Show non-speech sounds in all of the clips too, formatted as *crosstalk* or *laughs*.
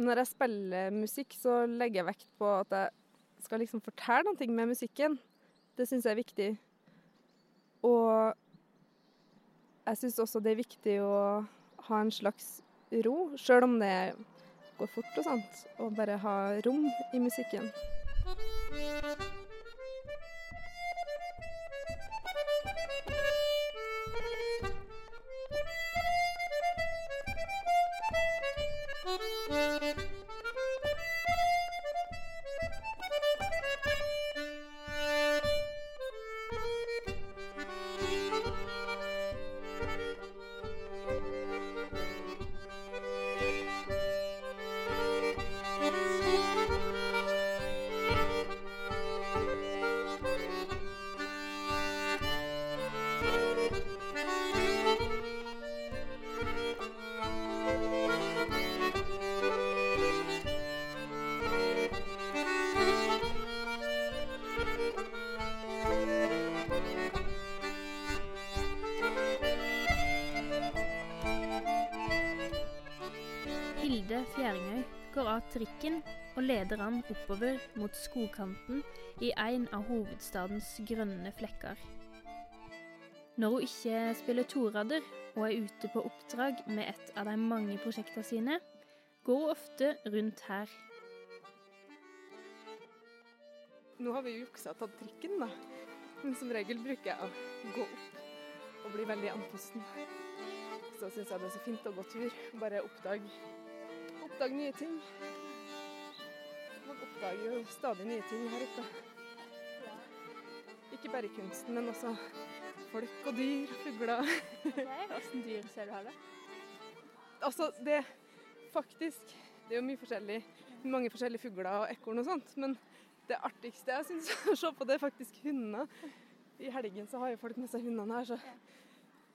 når jeg spiller musikk, så legger jeg vekt på at jeg skal liksom fortelle noe med musikken. Det syns jeg er viktig. Og jeg syns også det er viktig å ha en slags ro, sjøl om det går fort og sånt. Og bare ha rom i musikken. Leder han oppover mot skogkanten i en av hovedstadens grønne flekker. Når hun ikke spiller torader og er ute på oppdrag med et av de mange prosjektene sine, går hun ofte rundt her. Nå har vi juksa og tatt trikken, da. Men som regel bruker jeg å gå opp og bli veldig andpusten. Så syns jeg det er så fint å gå tur. Bare oppdage oppdag nye ting. Oppdager jo stadig nye ting her oppe. Ikke bare kunsten, men også folk og dyr og fugler. *laughs* Hvilke dyr ser du her, da? Altså, det faktisk Det er jo mye forskjellig, mange forskjellige fugler og ekorn og sånt, men det artigste jeg syns *laughs* å se på, det er faktisk hundene. I helgen så har jo folk med seg hundene her, så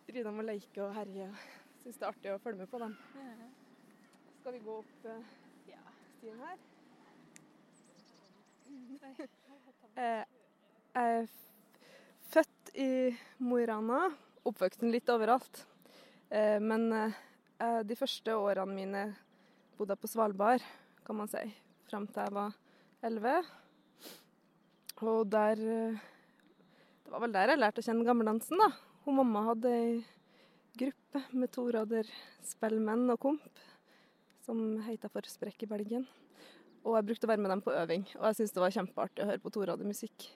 driver de og leker og herjer. Syns det er artig å følge med på dem. Skal vi gå opp eh, stien her? *laughs* Eh, jeg er født i Mo i Rana, oppvoksen litt overalt. Eh, men eh, de første årene mine bodde jeg på Svalbard, kan man si, fram til jeg var elleve. Og der Det var vel der jeg lærte å kjenne gammeldansen, da. Hun mamma hadde ei gruppe med toraderspellmenn og komp som heita for Sprekk i Belgien. Og jeg brukte å være med dem på øving, og jeg syntes det var kjempeartig å høre på toradermusikk.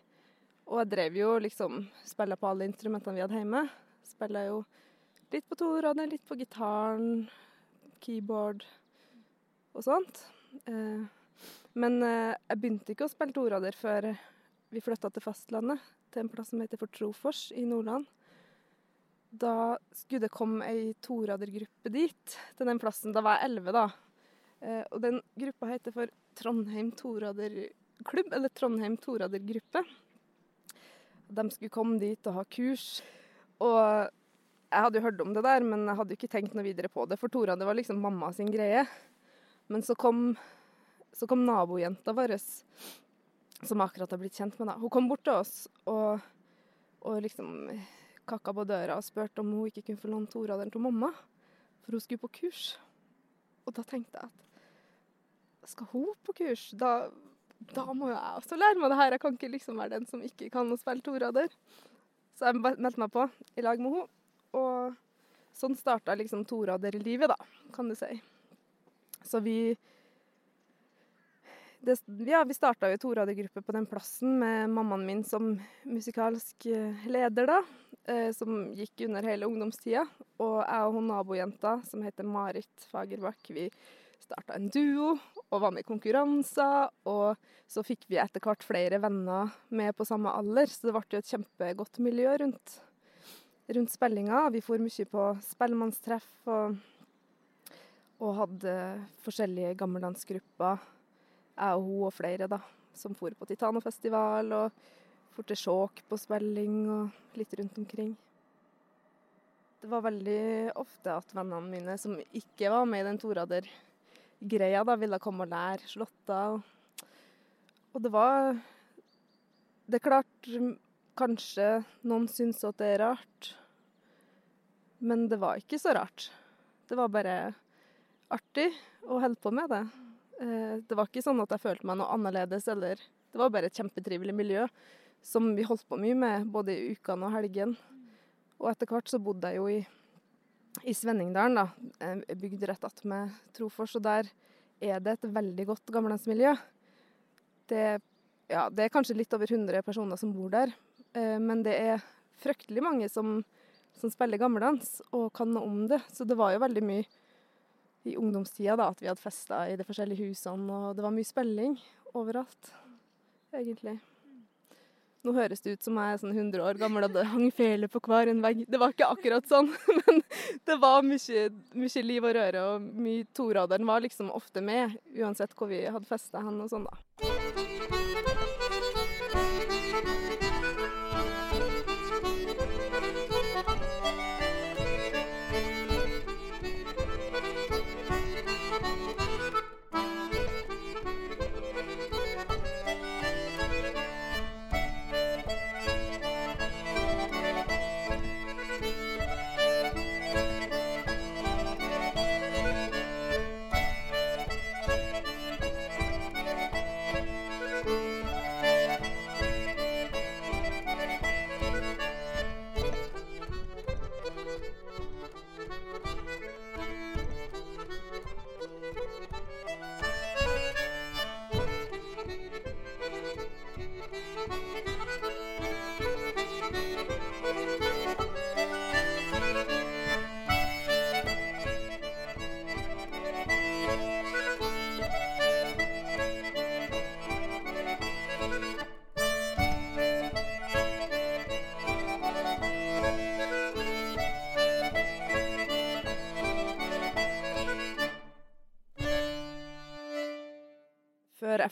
Og jeg drev jo liksom Spilla på alle instrumentene vi hadde hjemme. Spilla jo litt på torader, litt på gitaren, keyboard og sånt. Eh, men eh, jeg begynte ikke å spille torader før vi flytta til fastlandet, til en plass som heter for Trofors i Nordland. Da skulle det komme ei toradergruppe dit, til den plassen. Da var jeg elleve, da. Eh, og den gruppa heter for Trondheim Toraderklubb, eller Trondheim Toradergruppe. De skulle komme dit og ha kurs. Og jeg hadde jo hørt om det der, men jeg hadde jo ikke tenkt noe videre på det, for torader var liksom mamma sin greie. Men så kom, så kom nabojenta vår, som akkurat har blitt kjent med, deg Hun kom bort til oss og, og liksom kakka på døra og spurte om hun ikke kunne få låne toraderen til mamma, for hun skulle på kurs. Og da tenkte jeg at skal hun på kurs, da, da må jo jeg også lære meg det her. Jeg kan ikke liksom være den som ikke kan å spille torader. Så jeg meldte meg på i lag med henne. Og sånn starta liksom toraderlivet, da, kan du si. Så vi det, Ja, vi starta jo toradergruppe på den plassen med mammaen min som musikalsk eh, leder, da. Eh, som gikk under hele ungdomstida. Og jeg og hun nabojenta, som heter Marit Fagerbakk, vi starta en duo og var med i konkurranser. Og så fikk vi etter hvert flere venner med på samme alder, så det ble jo et kjempegodt miljø rundt, rundt spillinga. Vi for mye på spellemannstreff og, og hadde forskjellige gammeldansgrupper. Jeg og hun og flere, da, som for på Titanofestival og for til Skjåk på spilling og litt rundt omkring. Det var veldig ofte at vennene mine som ikke var med i den torader-greia, da ville komme og lære slåtta. Og det var Det er klart kanskje noen syns at det er rart, men det var ikke så rart. Det var bare artig å holde på med det. Eh, det var ikke sånn at jeg følte meg noe annerledes, eller Det var bare et kjempetrivelig miljø som vi holdt på mye med, både i ukene og helgen. Og etter hvert så bodde jeg jo i, i Svenningdalen, da. Bygd rett attmed Trofors, og der er det et veldig godt gammeldansmiljø. Det, ja, det er kanskje litt over 100 personer som bor der, eh, men det er fryktelig mange som, som spiller gammeldans og kan noe om det. Så det var jo veldig mye i ungdomstida da, at vi hadde festa i de forskjellige husene, og det var mye spilling overalt, egentlig. Nå høres det ut som jeg er sånn 100 år gammel og det hang fele på hver en vegg. Det var ikke akkurat sånn, *laughs* men det var mye, mye liv og røre, og mye Toraderen var liksom ofte med, uansett hvor vi hadde festa hen og sånn, da.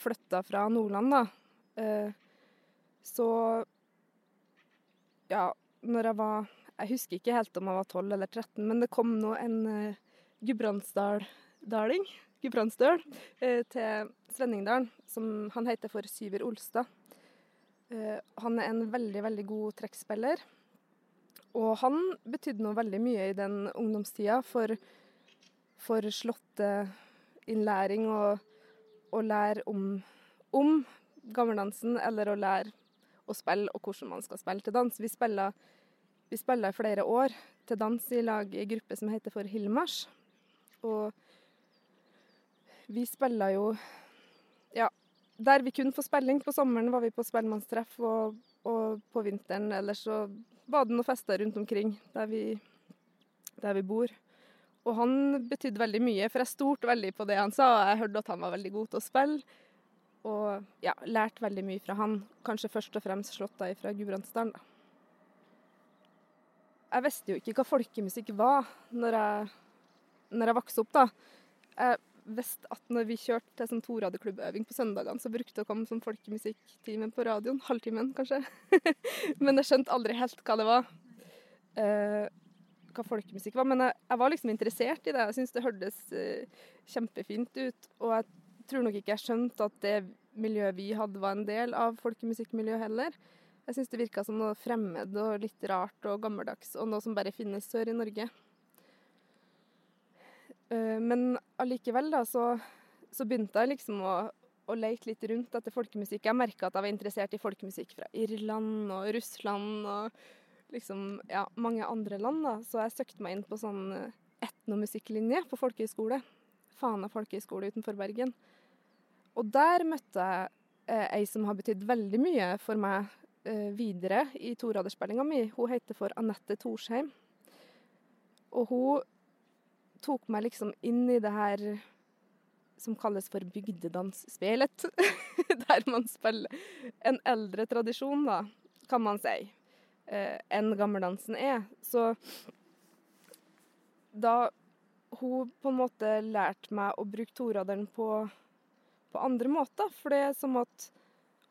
Jeg flytta fra Nordland, da, eh, så Ja, når jeg var Jeg husker ikke helt om jeg var 12 eller 13, men det kom nå en uh, gudbrandsdaldaling, gudbrandsdøl, uh, til Svenningdalen, som han heter for Syver Olstad. Han er en veldig, veldig god trekkspiller. Og han betydde noe veldig mye i den ungdomstida for, for slåtteinnlæring og å lære om, om gammeldansen, eller å lære å spille og hvordan man skal spille til dans. Vi spiller, vi spiller i flere år til dans i lag i gruppe som heter for Hilmars. Og vi spiller jo Ja, der vi kunne få spilling på sommeren, var vi på spellemannstreff, og, og på vinteren ellers så var det noen fester rundt omkring der vi, der vi bor. Og han betydde veldig mye, for jeg stolte veldig på det han sa, og jeg hørte at han var veldig god til å spille. Og ja, lærte veldig mye fra han. Kanskje først og fremst slåtta fra Gudbrandsdalen, da. Jeg visste jo ikke hva folkemusikk var når jeg, når jeg vokste opp, da. Jeg visste at når vi kjørte til sånn toradeklubbøving på søndagene, så brukte det å komme sånn folkemusikktime på radioen. Halvtimen, kanskje. *laughs* Men jeg skjønte aldri helt hva det var. Hva folkemusikk var. Men jeg, jeg, var liksom interessert i det. Jeg syntes det hørtes uh, kjempefint ut. Og jeg tror nok ikke jeg skjønte at det miljøet vi hadde, var en del av folkemusikkmiljøet heller. Jeg syns det virka som noe fremmed og litt rart og gammeldags, og noe som bare finnes sør i Norge. Uh, men allikevel, da, så, så, begynte jeg liksom å, å leite litt rundt etter folkemusikk. Jeg merka at jeg var interessert i folkemusikk fra Irland og Russland og liksom, ja, mange andre land, da. Så jeg søkte meg inn på sånn eh, etnomusikklinje på folkehøyskole. Fana folkehøyskole utenfor Bergen. Og der møtte jeg eh, ei som har betydd veldig mye for meg eh, videre i toradersspillinga mi. Hun heter for Anette Torsheim. Og hun tok meg liksom inn i det her som kalles for bygdedansspelet. *laughs* Der man spiller en eldre tradisjon, da, kan man si eh, enn gammeldansen er. Så da hun på en måte lærte meg å bruke toraderen på, på andre måter. For det er som at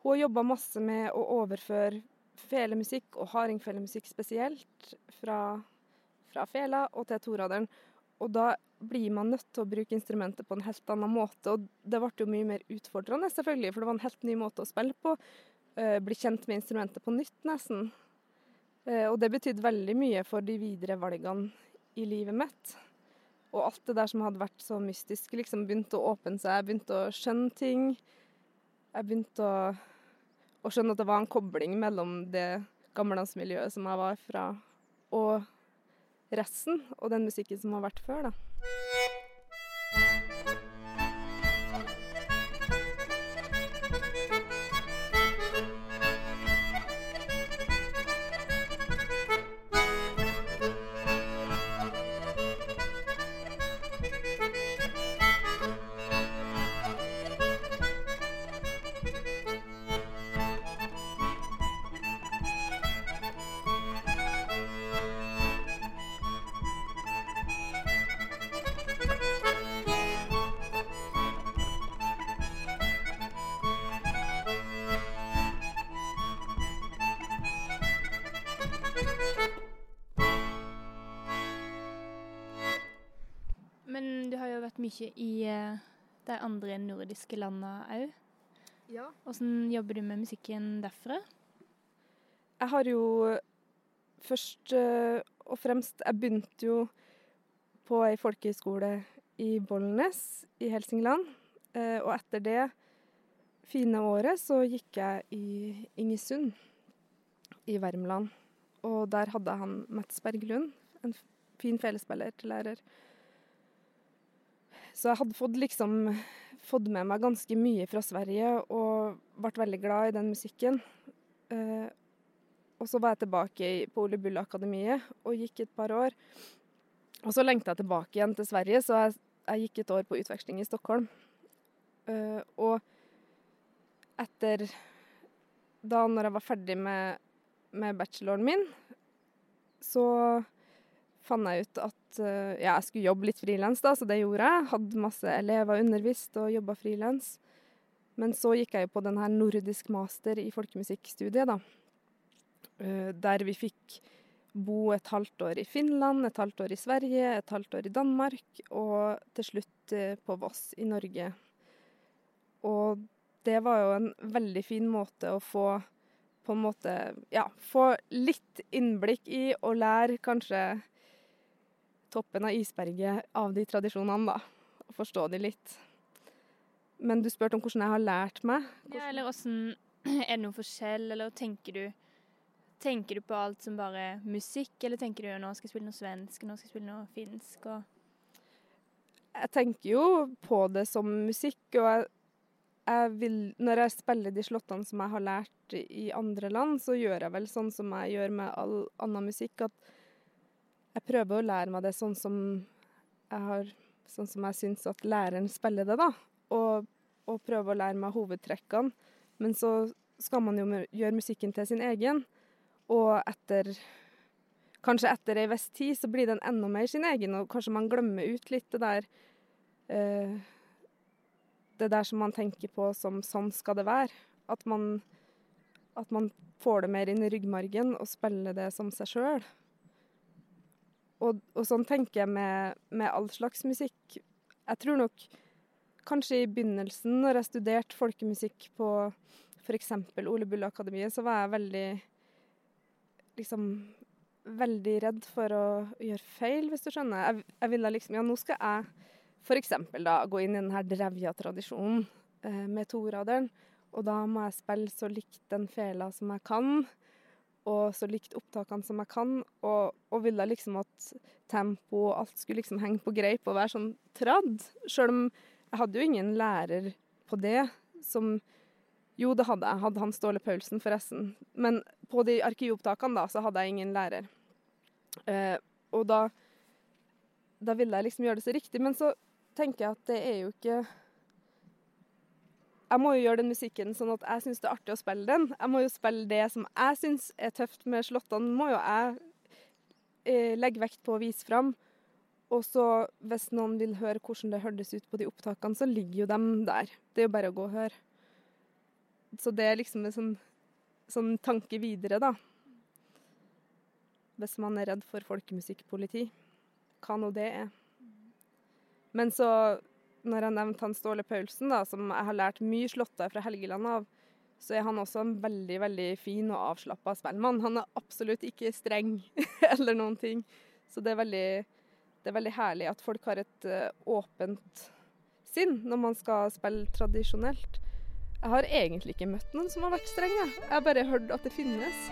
hun har jobba masse med å overføre felemusikk, og hardingfelemusikk spesielt, fra, fra fela og til toraderen. Og da blir man nødt til å bruke instrumentet på en helt annen måte. Og det ble jo mye mer utfordrende, selvfølgelig, for det var en helt ny måte å spille på. Uh, bli kjent med instrumentet på nytt, nesten. Eh, og det betydde veldig mye for de videre valgene i livet mitt. Og alt det der som hadde vært så mystisk, liksom begynte å åpne seg. Jeg begynte å skjønne ting. Jeg begynte å, å skjønne at det var en kobling mellom det gammeldansmiljøet som jeg var fra, og resten, og den musikken som har vært før, da. Men du har jo vært mye i eh, de andre nordiske landene òg. Ja. Hvordan jobber du med musikken derfra? Jeg har jo først eh, og fremst Jeg begynte jo på ei folkehøyskole i Bollnes i Helsingland. Eh, Og etter det fine året så gikk jeg i Ingesund i Värmland. Og der hadde han Mats Berglund, en fin felespiller til lærer. Så jeg hadde fått liksom fått med meg ganske mye fra Sverige og ble veldig glad i den musikken. Eh, og så var jeg tilbake på Ole Bull Akademiet og gikk et par år. Og så lengta jeg tilbake igjen til Sverige, så jeg, jeg gikk et år på utveksling i Stockholm. Eh, og etter Da når jeg var ferdig med, med bacheloren min, så fant jeg ut at eh, ja, jeg skulle jobbe litt frilans, så det gjorde jeg. Hadde masse elever undervist og jobba frilans. Men så gikk jeg jo på den her nordisk master i folkemusikkstudiet, da. Eh, Der vi fikk bo et halvt år i Finland, et halvt år i Sverige, et halvt år i Danmark, og til slutt eh, på Voss i Norge. Og det var jo en veldig fin måte å få på en måte ja, få litt innblikk i og lære kanskje toppen av isberget av de tradisjonene, da. Og forstå de litt. Men du spurte om hvordan jeg har lært meg. Ja, eller hvordan *clears throat* Er det noen forskjell, eller tenker du Tenker du på alt som bare musikk, eller tenker du nå skal jeg spille noe svensk, nå skal jeg spille noe finsk? Og Jeg tenker jo på det som musikk, og jeg, jeg vil Når jeg spiller de slåttene som jeg har lært i andre land, så gjør jeg vel sånn som jeg gjør med all annen musikk, at jeg prøver å lære meg det sånn som jeg har Sånn som jeg syns at læreren spiller det, da. Og, og prøve å lære meg hovedtrekkene. Men så skal man jo gjøre musikken til sin egen. Og etter Kanskje etter ei viss tid så blir den enda mer sin egen, og kanskje man glemmer ut litt det der eh, Det der som man tenker på som 'sånn skal det være'. At man, at man får det mer inn i ryggmargen og spiller det som seg sjøl. Og, og sånn tenker jeg med, med all slags musikk. Jeg tror nok kanskje i begynnelsen, når jeg studerte folkemusikk på f.eks. Ole Bull Akademiet, så var jeg veldig liksom veldig redd for å gjøre feil, hvis du skjønner. Jeg, jeg ville liksom Ja, nå skal jeg f.eks. da gå inn i denne Drevja-tradisjonen eh, med toraderen. Og da må jeg spille så likt den fela som jeg kan, og så likt opptakene som jeg kan. Og, og ville liksom at tempo og alt skulle liksom henge på greip og være sånn tradd. Sjøl om jeg hadde jo ingen lærer på det som Jo, det hadde jeg. Hadde han Ståle Paulsen, forresten. Men på de arkivopptakene da, så hadde jeg ingen lærer. Eh, og da Da ville jeg liksom gjøre det så riktig. Men så tenker jeg at det er jo ikke Jeg må jo gjøre den musikken sånn at jeg syns det er artig å spille den. Jeg må jo spille det som jeg syns er tøft med slåttene, må jo jeg eh, legge vekt på å vise fram. Og så, hvis noen vil høre hvordan det hørtes ut på de opptakene, så ligger jo dem der. Det er jo bare å gå og høre. Så det er liksom en sånn, sånn tanke videre, da. Hvis man er redd for folkemusikkpoliti. Hva nå det er. Men så, når jeg nevnte han Ståle Paulsen, da, som jeg har lært mye slåtter fra Helgeland av, så er han også en veldig, veldig fin og avslappa spellemann. Han er absolutt ikke streng *laughs* eller noen ting. Så det er veldig det er veldig herlig at folk har et eh, åpent sinn når man skal spille tradisjonelt. Jeg har egentlig ikke møtt noen som har vært streng. Jeg har bare hørt at det finnes.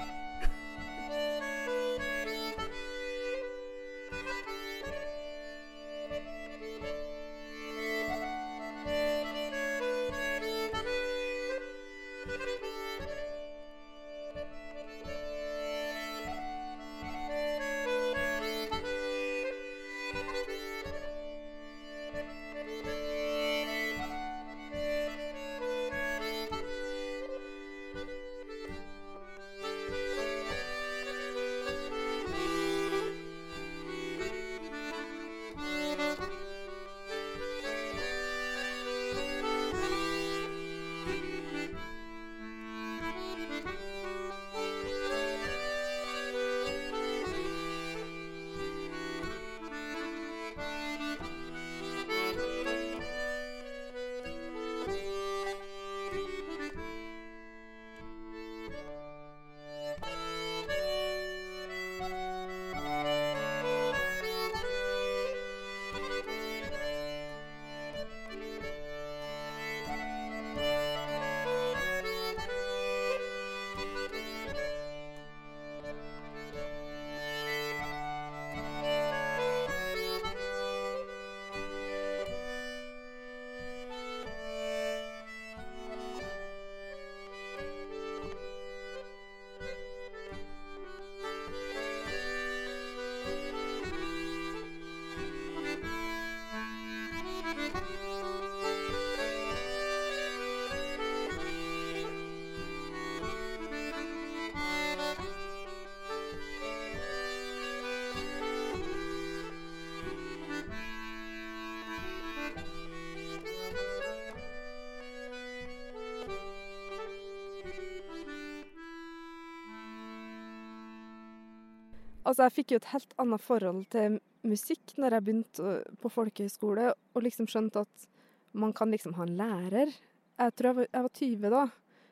Altså, jeg fikk jo et helt annet forhold til musikk når jeg begynte på folkehøyskole, og liksom skjønte at man kan liksom ha en lærer. Jeg tror jeg var, jeg var 20 da.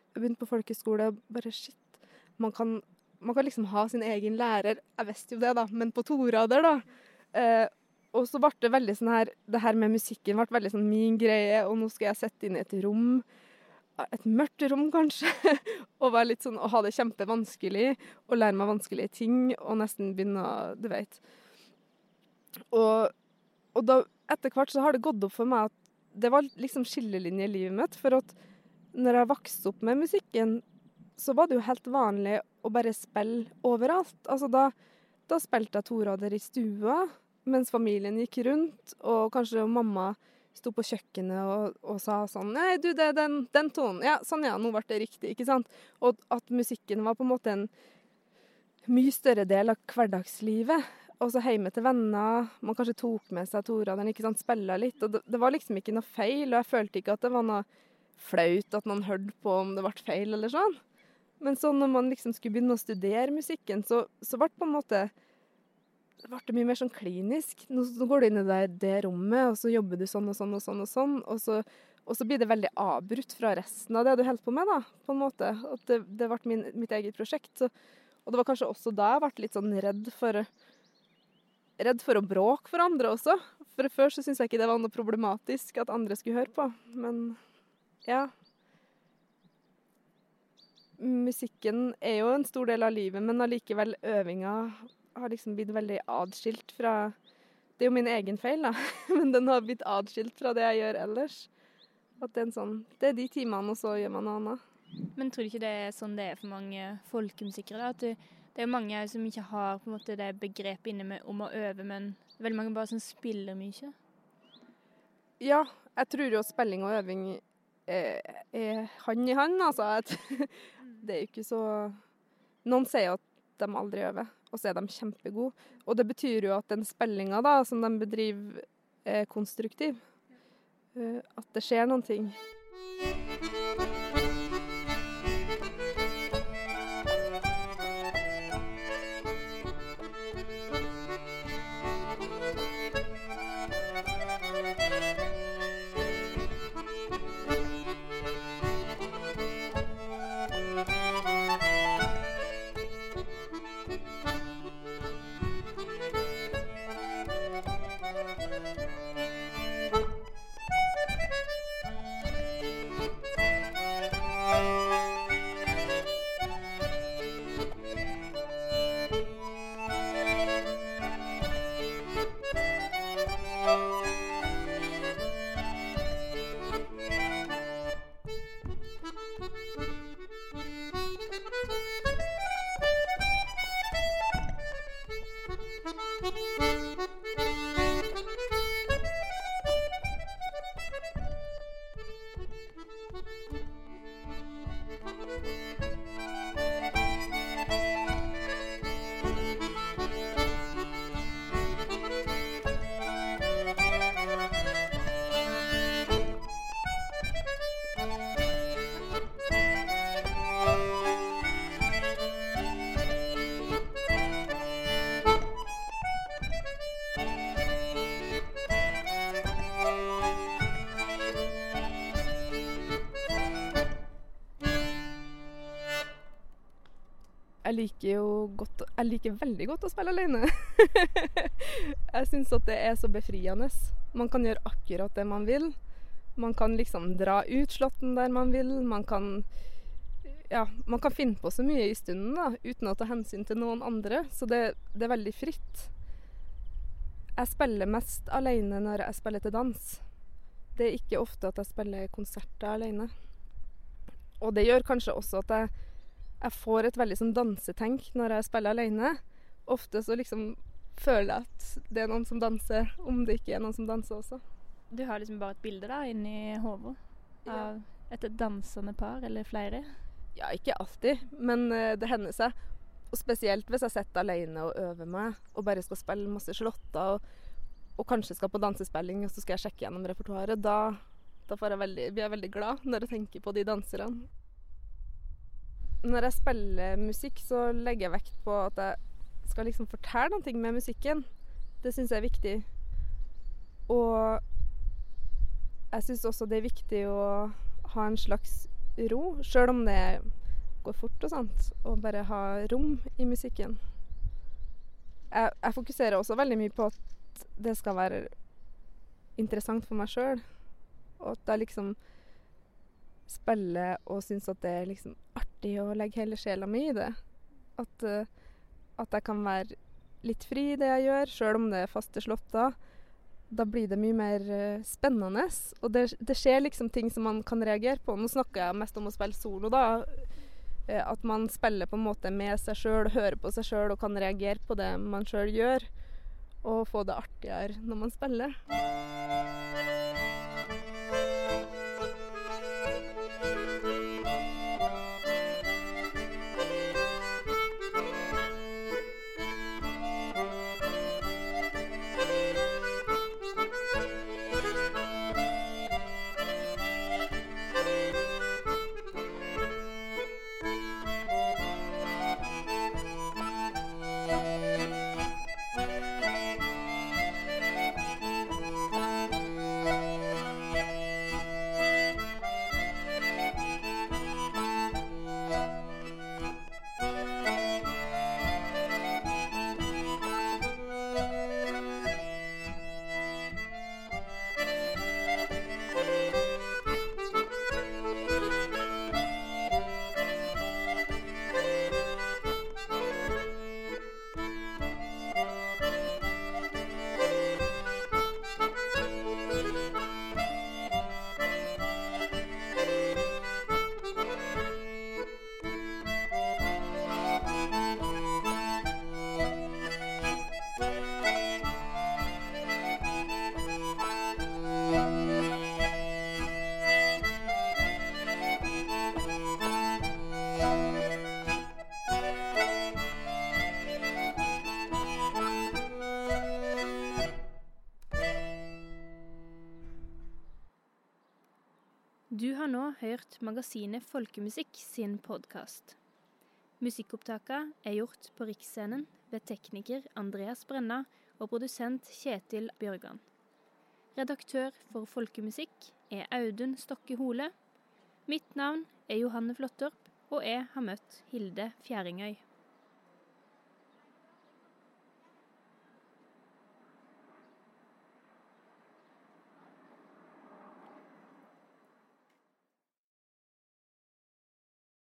Jeg begynte på folkehøyskole og bare shit. Man kan, man kan liksom ha sin egen lærer. Jeg visste jo det, da, men på torader, da. Eh, og så ble det veldig sånn her Det her med musikken ble veldig sånn min greie, og nå skal jeg sette inn et rom. Et mørkt rom, kanskje. *laughs* og være litt sånn, og ha det kjempevanskelig. Og lære meg vanskelige ting, og nesten begynne Du vet. Og, og da, etter hvert så har det gått opp for meg at det var liksom skillelinje i livet mitt. For at når jeg vokste opp med musikken, så var det jo helt vanlig å bare spille overalt. Altså da, da spilte jeg torader i stua mens familien gikk rundt, og kanskje mamma sto på kjøkkenet og, og sa sånn Nei, du, det er den, den tonen. Ja, sånn ja, nå ble det riktig. Ikke sant? Og at musikken var på en måte en mye større del av hverdagslivet. Og så hjemme til venner. Man kanskje tok med seg toraderen, ikke sant, spilla litt. Og det, det, var liksom ikke noe feil, og jeg følte ikke at det var noe flaut at noen hørte på om det ble feil eller sånn. Men så når man liksom skulle begynne å studere musikken, så, så ble det på en måte det ble mye mer sånn klinisk. Nå går du inn i det, det, rommet, og så jobber du sånn og sånn og sånn, og sånn, og så, og så blir det veldig avbrutt fra resten av det du holder på med, da, på en måte. At det, det ble min, mitt eget prosjekt. Så, og det var kanskje også da jeg ble litt sånn redd for Redd for å bråke for andre også. For før så syntes jeg ikke det var noe problematisk at andre skulle høre på. Men ja. Musikken er jo en stor del av livet, men allikevel øvinga har liksom blitt veldig atskilt fra Det er jo min egen feil, da, *laughs* men den har blitt atskilt fra det jeg gjør ellers. At det er, en sånn, det er de timene, og så gjør man noe annet. Men tror du ikke det er sånn det er for mange folkemusikere? da? At du, det er mange som ikke har måte det begrepet inne med om å øve, men veldig mange bare som spiller mye? Ja, jeg tror jo spilling og øving er, er hand i hand, altså. *laughs* det er jo ikke så Noen sier at de aldri øver og så er de kjempegode. Og det betyr jo at den spillinga som de bedriver, er konstruktiv. Uh, at det skjer noen ting. Liker jo godt Jeg liker veldig godt å spille alene. *laughs* jeg syns at det er så befriende. Man kan gjøre akkurat det man vil. Man kan liksom dra ut slåtten der man vil. Man kan ja, man kan finne på så mye i stunden da, uten å ta hensyn til noen andre. Så det, det er veldig fritt. Jeg spiller mest alene når jeg spiller til dans. Det er ikke ofte at jeg spiller konserter alene. Og det gjør kanskje også at jeg jeg får et veldig sånn dansetenk når jeg spiller alene. Ofte så liksom føler jeg at det er noen som danser, om det ikke er noen som danser også. Du har liksom bare et bilde da inni hodet av et dansende par, eller flere? Ja, ikke alltid, men uh, det hender seg. Og spesielt hvis jeg sitter alene og øver meg og bare skal spille masse slåtter, og, og, kanskje skal på dansespilling, og så skal jeg sjekke gjennom repertoaret. Da, da jeg veldig, blir jeg veldig glad når jeg tenker på de danserne. Når jeg spiller musikk, så legger jeg vekt på at jeg skal liksom fortelle noe med musikken. Det syns jeg er viktig. Og jeg syns også det er viktig å ha en slags ro, sjøl om det går fort og sånt. Og bare ha rom i musikken. Jeg, jeg fokuserer også veldig mye på at det skal være interessant for meg sjøl. Og at jeg liksom spiller og syns at det er liksom artig å legge hele sjela mi i det. At, uh, at, jeg kan være litt fri i det jeg gjør, sjøl om det er faste slåtter. Da blir det mye mer uh, spennende. Og det, det, skjer liksom ting som man kan reagere på. Nå snakker jeg mest om å spille solo, da. Uh, at man spiller på en måte med seg sjøl, hører på seg sjøl og kan reagere på det man sjøl gjør. Og få det artigere når man spiller. Hørt magasinet Folkemusikk sin podkast. Musikkopptakene er gjort på Riksscenen ved tekniker Andreas Brenna og produsent Kjetil Bjørgan. Redaktør for Folkemusikk er Audun Stokke Hole. Mitt navn er Johanne Flåttorp, og jeg har møtt Hilde Fjæringøy.